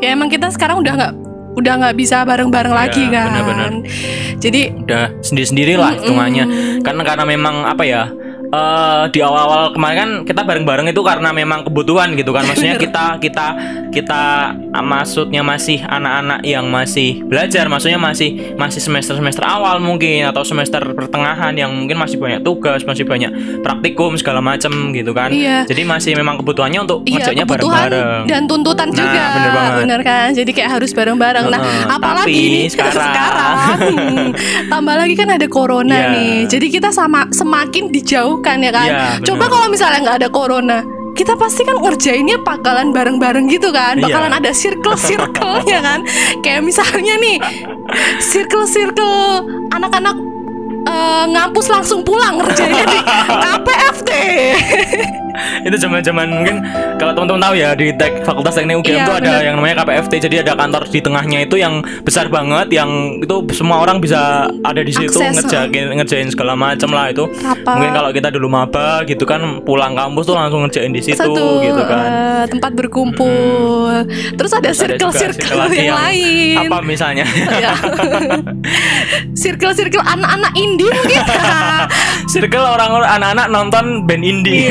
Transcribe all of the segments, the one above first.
ya emang kita sekarang udah nggak udah nggak bisa bareng-bareng Iya, lagi kan. benar-benar. Jadi udah sendiri-sendiri lah hitungannya karena karena memang apa ya eh di awal-awal kemarin kan kita bareng-bareng itu karena memang kebutuhan gitu kan. Maksudnya kita kita kita ah, maksudnya masih anak-anak yang masih belajar maksudnya masih masih semester semester awal mungkin atau semester pertengahan yang mungkin masih banyak tugas masih banyak praktikum segala macam gitu kan. Iya. jadi masih memang kebutuhannya untuk Iya ngerjainnya bareng-bareng. dan tuntutan Nah, juga. bener banget. bener kan? Jadi kayak harus bareng-bareng. Nah Heeh, apalagi tapi nih sekarang- hmm, tambah lagi kan ada corona Iya. nih. Jadi kita sama semakin dijauhkan ya kan? Iya, coba kalau misalnya nggak ada corona kita pasti kan ngerjainnya bakalan bareng-bareng gitu kan? Iya. bakalan ada circle-circle-nya kan? Kayak misalnya nih circle-circle anak-anak eh, ngampus langsung pulang ngerjainnya di KPFT itu zaman-zaman mungkin kalau teman-teman tahu ya di tek Fakultas Teknik UGM Iya, itu ada bener. yang namanya KPFT jadi ada kantor di tengahnya itu yang besar banget yang itu semua orang bisa ada di situ Akses, ngerjain ngerjain segala macam lah itu. Apa? mungkin kalau kita dulu maba gitu kan pulang kampus tuh langsung ngerjain di situ satu gitu kan. eh, tempat berkumpul. Terus ada Terus ada circle-circle circle lagi yang, lain. Apa misalnya? Ya. circle-circle anak-anak indie mungkin. Circle orang-orang anak-anak nonton band indie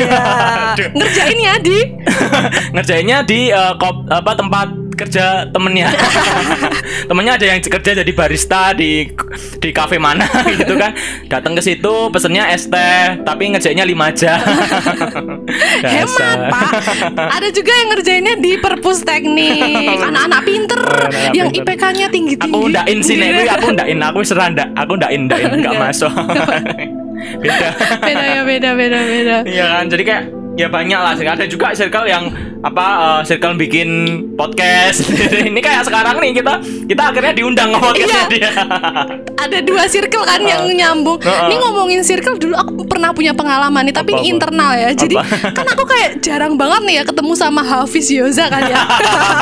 Iya. Aduh. ngerjain ya di? Ngerjainnya di eh, kop, apa tempat kerja temennya. Temennya ada yang kerja jadi barista di di kafe mana gitu kan. Datang ke situ pesennya es teh tapi ngerjainnya lima jam. Hemat pak. Ada juga yang ngerjainnya di perpus teknik. Anak-anak pinter. Anak-anak yang. IPK-nya tinggi-tinggi. Aku ndain sih Nek. Kuwi aku ndain aku seranda aku ndain ndain nggak masuk. Beda. Beda ya beda beda beda. Iya kan, jadi kayak ya banyak lah. Ada juga circle yang apa eh, circle bikin podcast. Ini kayak sekarang nih kita kita akhirnya diundang ke podcastnya Iya. dia. ada dua circle kan yang nyambung. Ini ngomongin circle dulu aku pernah punya pengalaman nih, tapi Apa, ini internal ya. Jadi Apa? kan aku kayak jarang banget nih ya ketemu sama Hafiz Yoza kan ya.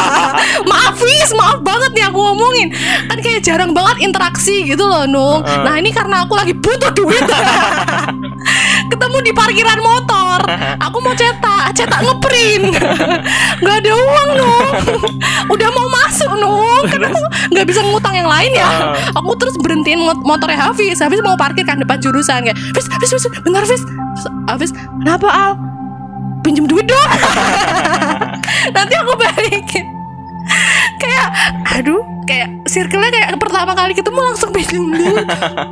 maaf Fiz, maaf banget nih aku ngomongin. Kan kayak jarang banget interaksi gitu loh, Nung. Nah, ini karena aku lagi butuh duit. ketemu di parkiran motor. Aku mau cetak, cetak ngeprint. Gak ada uang, Nung. Udah mau masuk, Nung. Kan aku nggak bisa ngutang yang lain ya. Aku terus berhentiin mot- motornya Hafiz. Hafiz mau parkir kan depan jurusan kayak, Hafiz, Hafiz, Hafiz, bentar Hafiz. Hafiz, kenapa Al? Pinjem duit dong. Nanti aku balikin. kayak, aduh, kayak circle-nya kayak pertama kali ketemu langsung pinjem duit.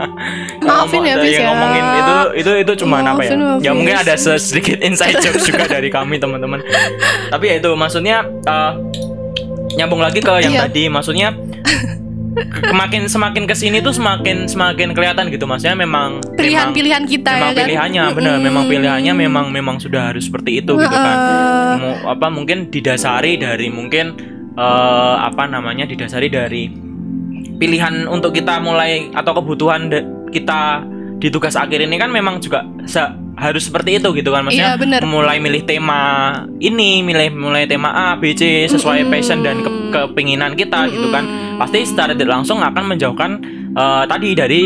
Maafin ya, Fis, ya. ngomongin itu itu itu cuma apa ya? Fis. Ya mungkin ada sedikit inside jokes juga dari kami teman-teman. Tapi ya itu maksudnya eh, nyambung lagi ke yang Iya. tadi maksudnya kemakin semakin ke sini tuh semakin semakin kelihatan gitu maksudnya memang memang- Pilihan-pilihan kita memang ya kan. pilihannya benar memang pilihannya memang memang sudah harus seperti itu gitu kan. Mau- apa mungkin didasari dari mungkin eh, apa namanya didasari dari pilihan untuk kita mulai atau kebutuhan kita di tugas akhir ini kan memang juga se- harus seperti itu gitu kan maksudnya Iya, bener. mulai milih tema ini milih mulai tema A B C sesuai Mm-mm. passion dan ke- kepinginan kita gitu kan. Pasti secara tidak langsung akan menjauhkan eh, tadi dari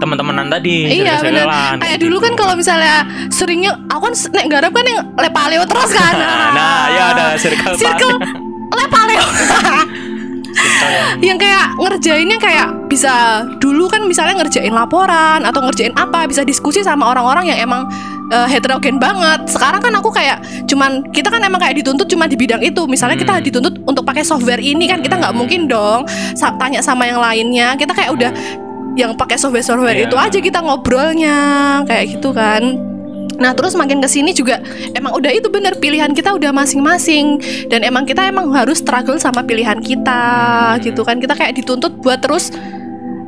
teman-temanan tadi Iya benar. Kayak gitu. dulu kan kalau misalnya seringnya aku kan nek garap kan yang lepaleo terus kan. Nah, ya ada circle circle lepaleo. yang kayak ngerjainnya kayak bisa dulu kan misalnya ngerjain laporan atau ngerjain apa bisa diskusi sama orang-orang yang emang eh, heterogen banget. Sekarang kan aku kayak cuman kita kan emang kayak dituntut cuma di bidang itu. Misalnya kita Hmm. dituntut untuk pakai software ini kan kita nggak mungkin dong tanya sama yang lainnya. Kita kayak udah yang pakai software-software Iya. itu aja kita ngobrolnya kayak gitu kan. Nah terus makin ke sini juga emang udah itu bener pilihan kita udah masing-masing dan emang kita emang harus struggle sama pilihan kita gitu kan kita kayak dituntut buat terus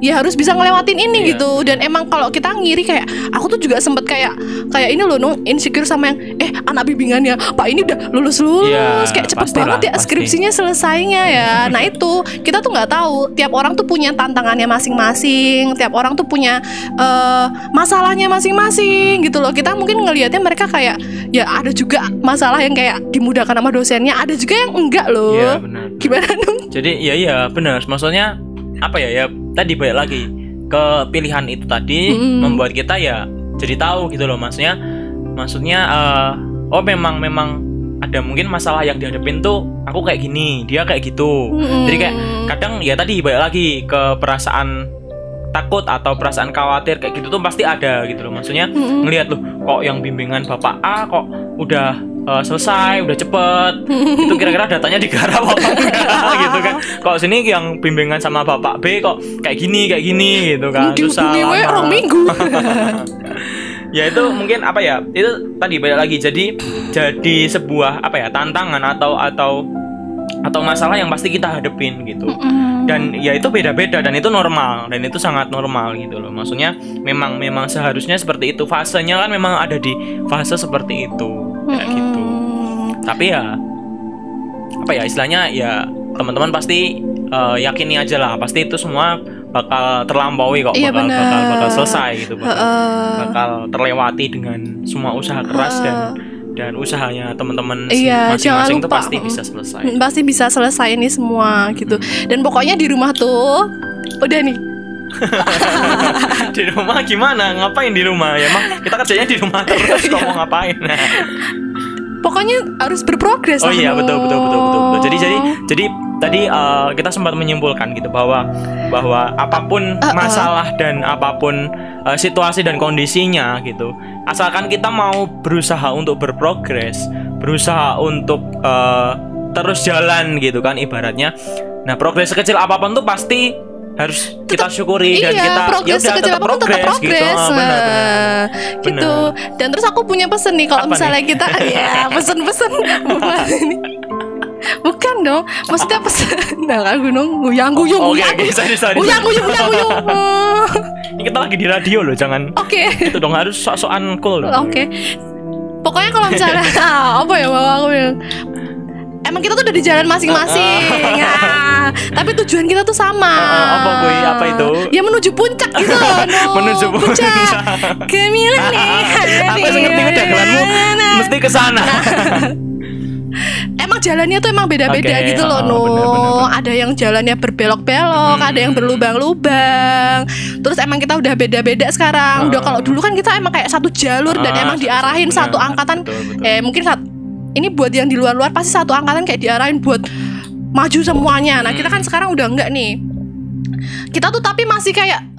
ya harus bisa ngelewatin ini Iya. gitu dan emang kalau kita ngiri kayak aku tuh juga sempet kayak kayak ini loh nung insecure sama yang eh anak bimbingannya pak ini udah lulus lulus Iya, kayak cepet pastilah, banget ya pasti. skripsinya selesainya ya nah itu kita tuh nggak tahu tiap orang tuh punya tantangannya masing-masing tiap orang tuh punya eh, masalahnya masing-masing gitu loh kita mungkin ngelihatnya mereka kayak ya ada juga masalah yang kayak dimudahkan sama dosennya ada juga yang enggak loh Iya benar. gimana nung Jadi ya iya benar. Maksudnya apa ya ya tadi balik lagi ke pilihan itu tadi Mm-mm. membuat kita ya jadi tahu gitu loh maksudnya maksudnya eh, oh memang memang ada mungkin masalah yang dihadapin tuh aku kayak gini dia kayak gitu Mm-mm. jadi kayak kadang ya tadi balik lagi ke perasaan takut atau perasaan khawatir kayak gitu tuh pasti ada gitu loh maksudnya Mm-mm. ngelihat loh kok yang bimbingan bapak A kok udah eh, selesai udah cepet. Itu kira-kira datanya digarap apa enggak gitu kan. Kok sini yang bimbingan sama bapak B kok kayak gini kayak gini gitu kan. Susah lama. rong minggu. Ya itu mungkin apa ya itu tadi balik lagi. Jadi jadi sebuah apa ya tantangan atau atau atau masalah yang pasti kita hadepin gitu. Dan ya itu beda-beda dan itu normal dan itu sangat normal gitu loh. Maksudnya memang memang seharusnya seperti itu. Fasenya kan memang ada di fase seperti itu. Kayak gitu. Tapi ya apa ya istilahnya ya teman-teman pasti eh, yakini aja lah. Pasti itu semua bakal terlampaui kok Iya, bakal, bakal bakal selesai gitu bakal, Heeh. bakal terlewati dengan semua usaha keras dan dan usahanya teman-teman Iya, masing-masing itu pasti bisa selesai. Mm, pasti bisa selesai ini semua gitu. Dan pokoknya di rumah tuh udah nih. Di rumah gimana? Ngapain di rumah? Ya emang kita kerjanya di rumah terus kok mau ngapain pokoknya harus berprogres oh iya betul betul betul betul, betul. jadi jadi jadi tadi eh, kita sempat menyimpulkan gitu bahwa bahwa apa pun Uh-uh. masalah dan apa pun eh, situasi dan kondisinya gitu asalkan kita mau berusaha untuk berprogres berusaha untuk eh, terus jalan gitu kan ibaratnya nah progres sekecil apa pun tuh pasti harus kita syukuri dan iya, kita progres yaudah, sekecil tetap apa pun tetap progres gitu progres. Ah, benar, benar. Nah, gitu. Dan terus aku punya pesen nih kalau misalnya nih? kita ya pesen-pesen bukan ini. Bukan dong, maksudnya pesen. Nah, kan gunung guyang guyung Oh, guyang. Guyang guyung guyang guyung. Oh, Ini kita lagi di radio loh jangan Oke. itu dong harus sok-sokan cool dong Oke. Pokoknya kalau misalnya apa ya bawa aku bilang Emang kita tuh udah di jalan masing-masing Ah, Tapi tujuan kita tuh sama Ah, apa, Boy? Apa itu? Ya menuju puncak gitu loh no. Menuju puncak. Gemilang nih Aku ngerti udah jalanmu mesti ke sana. Emang jalannya tuh emang beda-beda Oke, gitu loh oh, no bener, bener, bener. Ada yang jalannya berbelok-belok Hmm. Ada yang berlubang-lubang Terus emang kita udah beda-beda sekarang Udah Oh. kalau dulu kan kita emang kayak satu jalur Dan Ah, emang diarahin satu angkatan Betul, betul. eh mungkin saat ini buat yang di luar-luar pasti satu angkatan kayak diarahin buat maju semuanya. Nah, kita kan Hmm. sekarang udah enggak nih. Kita tuh tapi masih kayak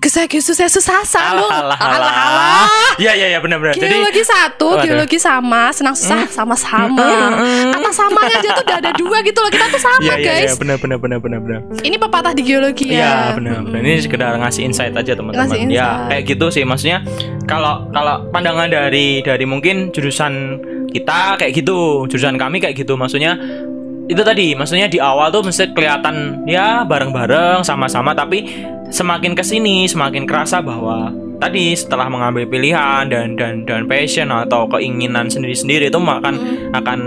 gesek-gesek susah-susah lu. Alah, alah. Iya iya iya benar benar. Jadi Geologi satu, Waduh. geologi sama, senang susah sama-sama. Kata samanya aja tuh udah ada dua gitu loh. Kita tuh sama, Iya iya iya guys. benar benar benar benar benar. Ini pepatah di geologi Iya ya. benar benar. Ini sekedar ngasih insight aja teman-teman. Ya kayak gitu sih maksudnya kalau kalau pandangan dari dari mungkin jurusan kita kayak gitu, jurusan kami kayak gitu maksudnya itu tadi maksudnya di awal tuh mesti kelihatan ya bareng-bareng sama-sama tapi semakin ke sini semakin kerasa bahwa tadi setelah mengambil pilihan dan dan dan passion atau keinginan sendiri-sendiri itu akan akan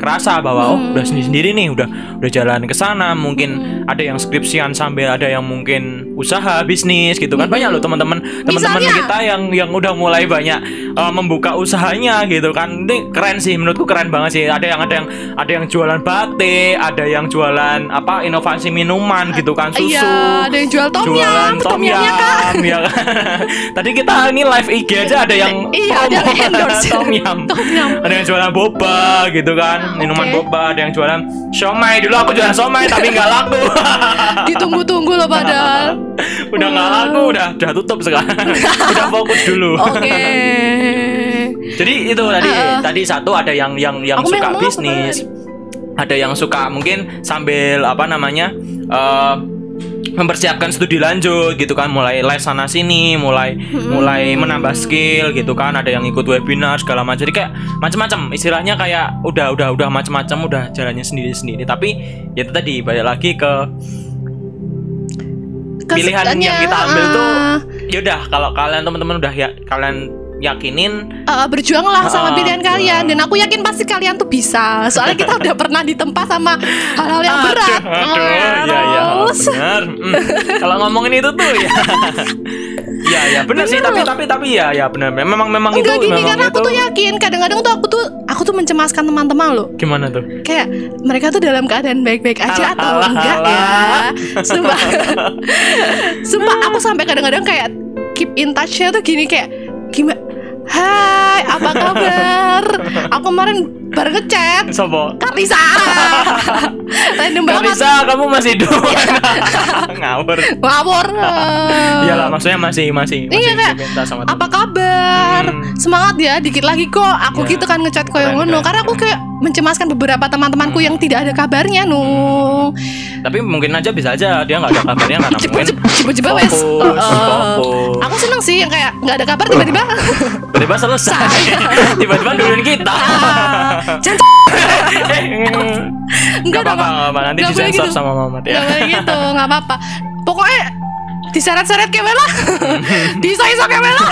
kerasa bahwa oh Hmm. udah sendiri-sendiri nih udah udah jalan ke sana mungkin ada yang skripsian sambil ada yang mungkin usaha bisnis gitu kan. Banyak loh teman-teman teman-teman kita yang yang udah mulai banyak uh, membuka usahanya gitu kan. Ini keren sih menurutku keren banget sih. Ada yang ada yang ada yang jualan batik ada yang jualan apa inovasi minuman gitu kan. Susu Iya, ada yang jual tom jualan yum, tom kan. yum ya kan. Tadi kita ini live IG aja ada yang Iya, ada yang tom yum. Tom yum. ada yang jualan boba gitu kan minuman Oke. boba ada yang jualan siomay dulu aku jualan siomay tapi nggak laku Ditunggu-tunggu loh padahal. udah nggak laku udah udah tutup sekarang udah fokus dulu Oke. jadi itu tadi Uh-uh. tadi satu ada yang yang yang suka bisnis ada yang suka mungkin sambil apa namanya eh, mempersiapkan studi lanjut gitu kan. Mulai les sana sini mulai mulai menambah skill gitu kan. Ada yang ikut webinar segala macam. Jadi kayak macam-macam istilahnya kayak udah udah udah macam-macam udah jalannya sendiri-sendiri. Tapi ya itu tadi balik lagi ke pilihan yang kita ambil tuh ah. yaudah kalau kalian teman-teman udah ya kalian yakinin Uh, berjuanglah sama Ah, pilihan kalian dan aku yakin pasti kalian tuh bisa soalnya kita udah pernah ditempa sama hal-hal yang berat Aduh, aduh, ya ya Terus, benar. Mm. Kalau ngomongin itu tuh ya. ya ya benar sih tapi tapi tapi ya ya benar. Memang memang itu enggak gini memang karena aku itu. tuh yakin kadang-kadang tuh aku tuh aku tuh mencemaskan teman-teman loh Gimana tuh? kayak mereka tuh dalam keadaan baik-baik aja Alah, atau alah, enggak ya alah. sumpah sumpah aku sampai kadang-kadang kayak keep in touch-nya tuh gini kayak gimana Hai apa kabar? Aku kemarin baru ngechat. Sopo? Karisa random banget. Kalisa kamu masih dua. Ngawur. Ngawur. Iyalah maksudnya masih masih masih Iya, kayak, apa kabar? Hmm. semangat ya dikit lagi kok. Aku Ya. gitu kan ngechat kok yang ngono. karena aku kayak mencemaskan beberapa teman-temanku Hmm. yang tidak ada kabarnya nu Tapi mungkin aja bisa aja dia nggak ada kabarnya karena mungkin coba-coba wes. Fokus, Heeh. fokus. Nggak ada kabar tiba-tiba. Tiba-tiba selesai. Tiba-tiba nurunin kita. Ah, jangan. Enggak Enggak apa-apa, nggak apa. Nanti nggak boleh disensor gitu. sama Muhammad ya. Nggak boleh gitu nggak apa-apa. Pokoknya diseret-seret kayak mela bisa-bisa kayak mela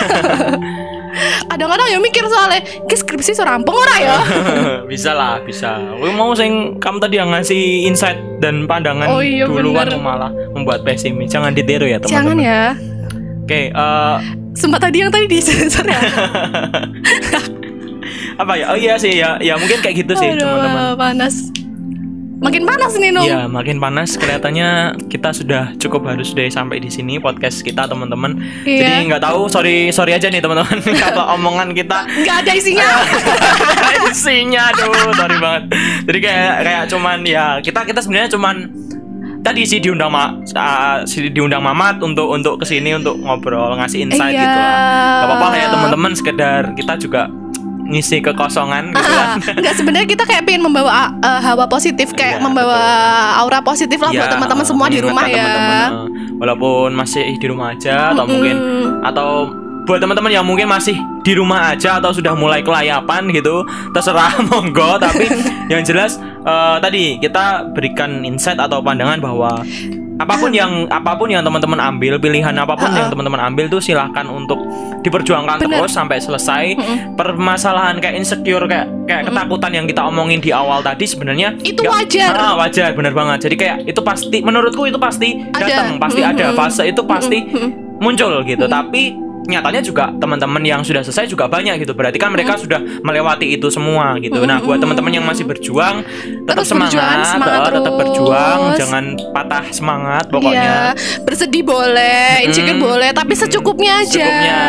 kadang-kadang ya mikir soalnya ke skripsi serampung ora ya? Bisa lah, bisa. Gue mau sing kamu tadi yang ngasih insight dan pandangan Oh iya, duluan bener. malah membuat pesimis. Jangan ditiru ya jangan teman-teman. ya. Oke, eh, sempat tadi yang tadi disensor ya apa ya? Oh iya sih ya, ya mungkin kayak gitu sih teman-teman. panas makin panas nih Nung Iya, makin panas. Kelihatannya kita sudah cukup harus deh sampai di sini podcast kita teman-teman. Iya. Jadi nggak tahu, sorry sorry aja nih teman-teman kalau omongan kita nggak ada isinya isinya aduh sorry banget jadi kayak kayak cuman ya kita kita sebenarnya cuman tadi sih diundang ma uh, diundang Mamat untuk untuk ke sini untuk ngobrol ngasih insight Iya. gitu lah Gak apa-apa lah ya teman-teman sekedar kita juga ngisi kekosongan gitu kan Enggak sebenarnya kita kayak pengen membawa uh, hawa positif kayak Iya, membawa aura positif lah buat Ya, teman-teman semua di rumah ya. teman-teman, uh, walaupun masih di rumah aja atau Mm-mm. mungkin atau buat teman-teman yang mungkin masih di rumah aja atau sudah mulai kelayapan gitu terserah monggo. Tapi yang jelas eh, tadi kita berikan insight atau pandangan bahwa apa pun yang apa pun yang teman-teman ambil pilihan apa pun Ha-ha. yang teman-teman ambil tuh silahkan untuk diperjuangkan Bener. terus sampai selesai. Permasalahan kayak insecure kayak kayak ketakutan yang kita omongin di awal tadi sebenarnya Itu nggak- wajar. Ah, wajar bener banget. Jadi kayak itu pasti menurutku itu pasti datang pasti ada. Fase itu pasti muncul gitu. Tapi nyatanya juga teman-teman yang sudah selesai juga banyak gitu berarti kan mereka sudah melewati itu semua gitu nah buat teman-teman yang masih berjuang tetap Terus berjuang, semangat, semangat tetap terus. berjuang jangan patah semangat Iya, pokoknya bersedih boleh, insecure Mm-mm. boleh, tapi secukupnya aja. Secukupnya.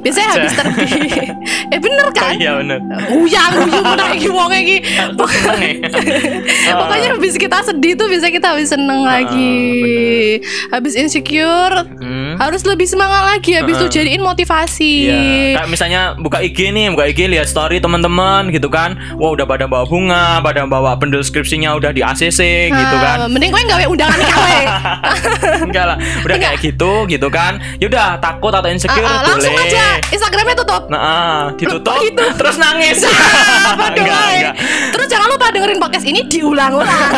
Biasanya Aja. habis terbit. eh bener kan? iya bener Uyang, uyung udah iki wong ya. Pokoknya habis kita sedih tuh bisa kita habis seneng lagi. Habis insecure Hmm. harus lebih semangat lagi habis itu Heeh. Jadiin motivasi. Iya, kayak misalnya buka IG nih, buka IG lihat story teman-teman gitu kan. Wah, udah pada bawa bunga, pada bawa bendel skripsinya udah di ACC gitu kan. Mending gue gawe undangan kowe. Enggak lah, udah kayak gitu gitu kan. Yaudah takut atau insecure ah, boleh. langsung aja Instagramnya tutup. Nah, ah, ditutup Lupa itu. terus nangis. Apa enggak, enggak. Terus jangan lupa dengerin podcast ini diulang-ulang.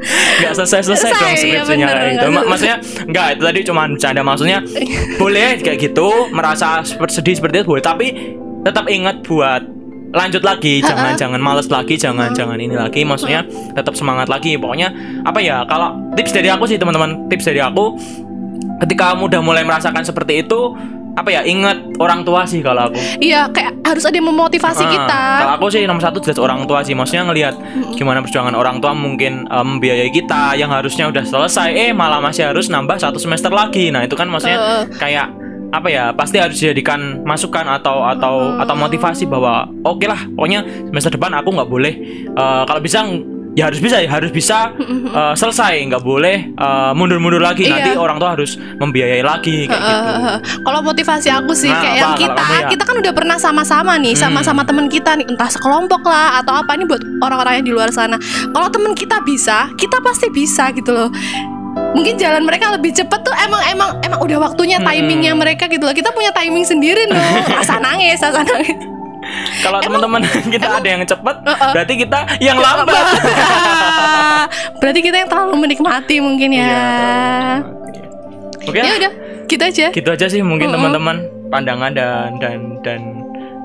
Selesai-selesai Selesai, dong iya skripsinya bener, kayak gitu. Ma- maksudnya enggak itu tadi cuma bercanda maksudnya boleh kayak gitu merasa sedih seperti itu boleh tapi tetap ingat buat lanjut lagi jangan jangan males lagi jangan jangan ini lagi maksudnya tetap semangat lagi. Pokoknya apa ya kalau tips dari aku sih teman-teman tips dari aku ketika kamu udah mulai merasakan seperti itu apa ya ingat orang tua sih kalau aku Iya, kayak harus ada yang memotivasi Ah, kita. Kalau aku sih nomor satu jelas orang tua sih. Maksudnya ngelihat gimana perjuangan orang tua mungkin eh, membiayai kita yang harusnya udah selesai, eh malah masih harus nambah satu semester lagi. Nah itu kan maksudnya Eh. kayak apa ya? Pasti harus dijadikan masukan atau atau atau motivasi bahwa oke lah, pokoknya semester depan aku nggak boleh. eh, kalau bisa ya harus bisa ya harus bisa eh, selesai nggak boleh eh, mundur-mundur lagi Iya. nanti orang tua harus membiayai lagi kayak gitu Heeh. Kalau motivasi aku sih Nah, kayak apa yang kita, ya? kita kan udah pernah sama-sama nih, Hmm. sama-sama teman kita nih, entah sekelompok lah atau apa nih buat orang-orang yang di luar sana. Kalau teman kita bisa, kita pasti bisa gitu loh. Mungkin jalan mereka lebih cepet tuh emang emang emang udah waktunya Hmm. timingnya mereka gitu loh. Kita punya timing sendiri loh. Asa nangis, asa nangis. Kalau teman-teman kita ada yang cepet Heeh. berarti kita yang lambat Berarti kita yang terlalu menikmati mungkin ya. Iya, Oke, Ya udah, kita aja. gitu aja sih mungkin teman-teman pandangan dan dan dan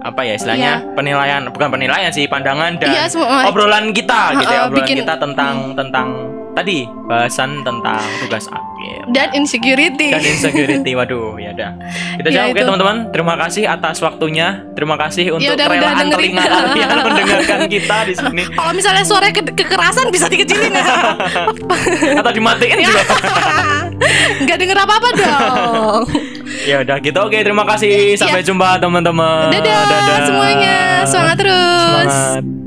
apa ya istilahnya penilaian bukan penilaian sih pandangan dan Iya, semua. obrolan kita gitu ya obrolan bikin- kita tentang tentang tadi bahasan tentang tugas. Gitu. Dan insecurity. dan insecurity. Waduh, ya udah. Kita Ya, jawab oke teman-teman. Terima kasih atas waktunya. Terima kasih untuk Ya udah, kerelaan telinga kalian mendengarkan kita di sini. Kalau misalnya suara ke kekerasan bisa dikecilin ya. Atau dimatiin juga. Nggak denger apa-apa dong. ya udah gitu. Oke, terima kasih. Sampai Ya. jumpa teman-teman. Dadah, semuanya. Semangat terus. Semangat.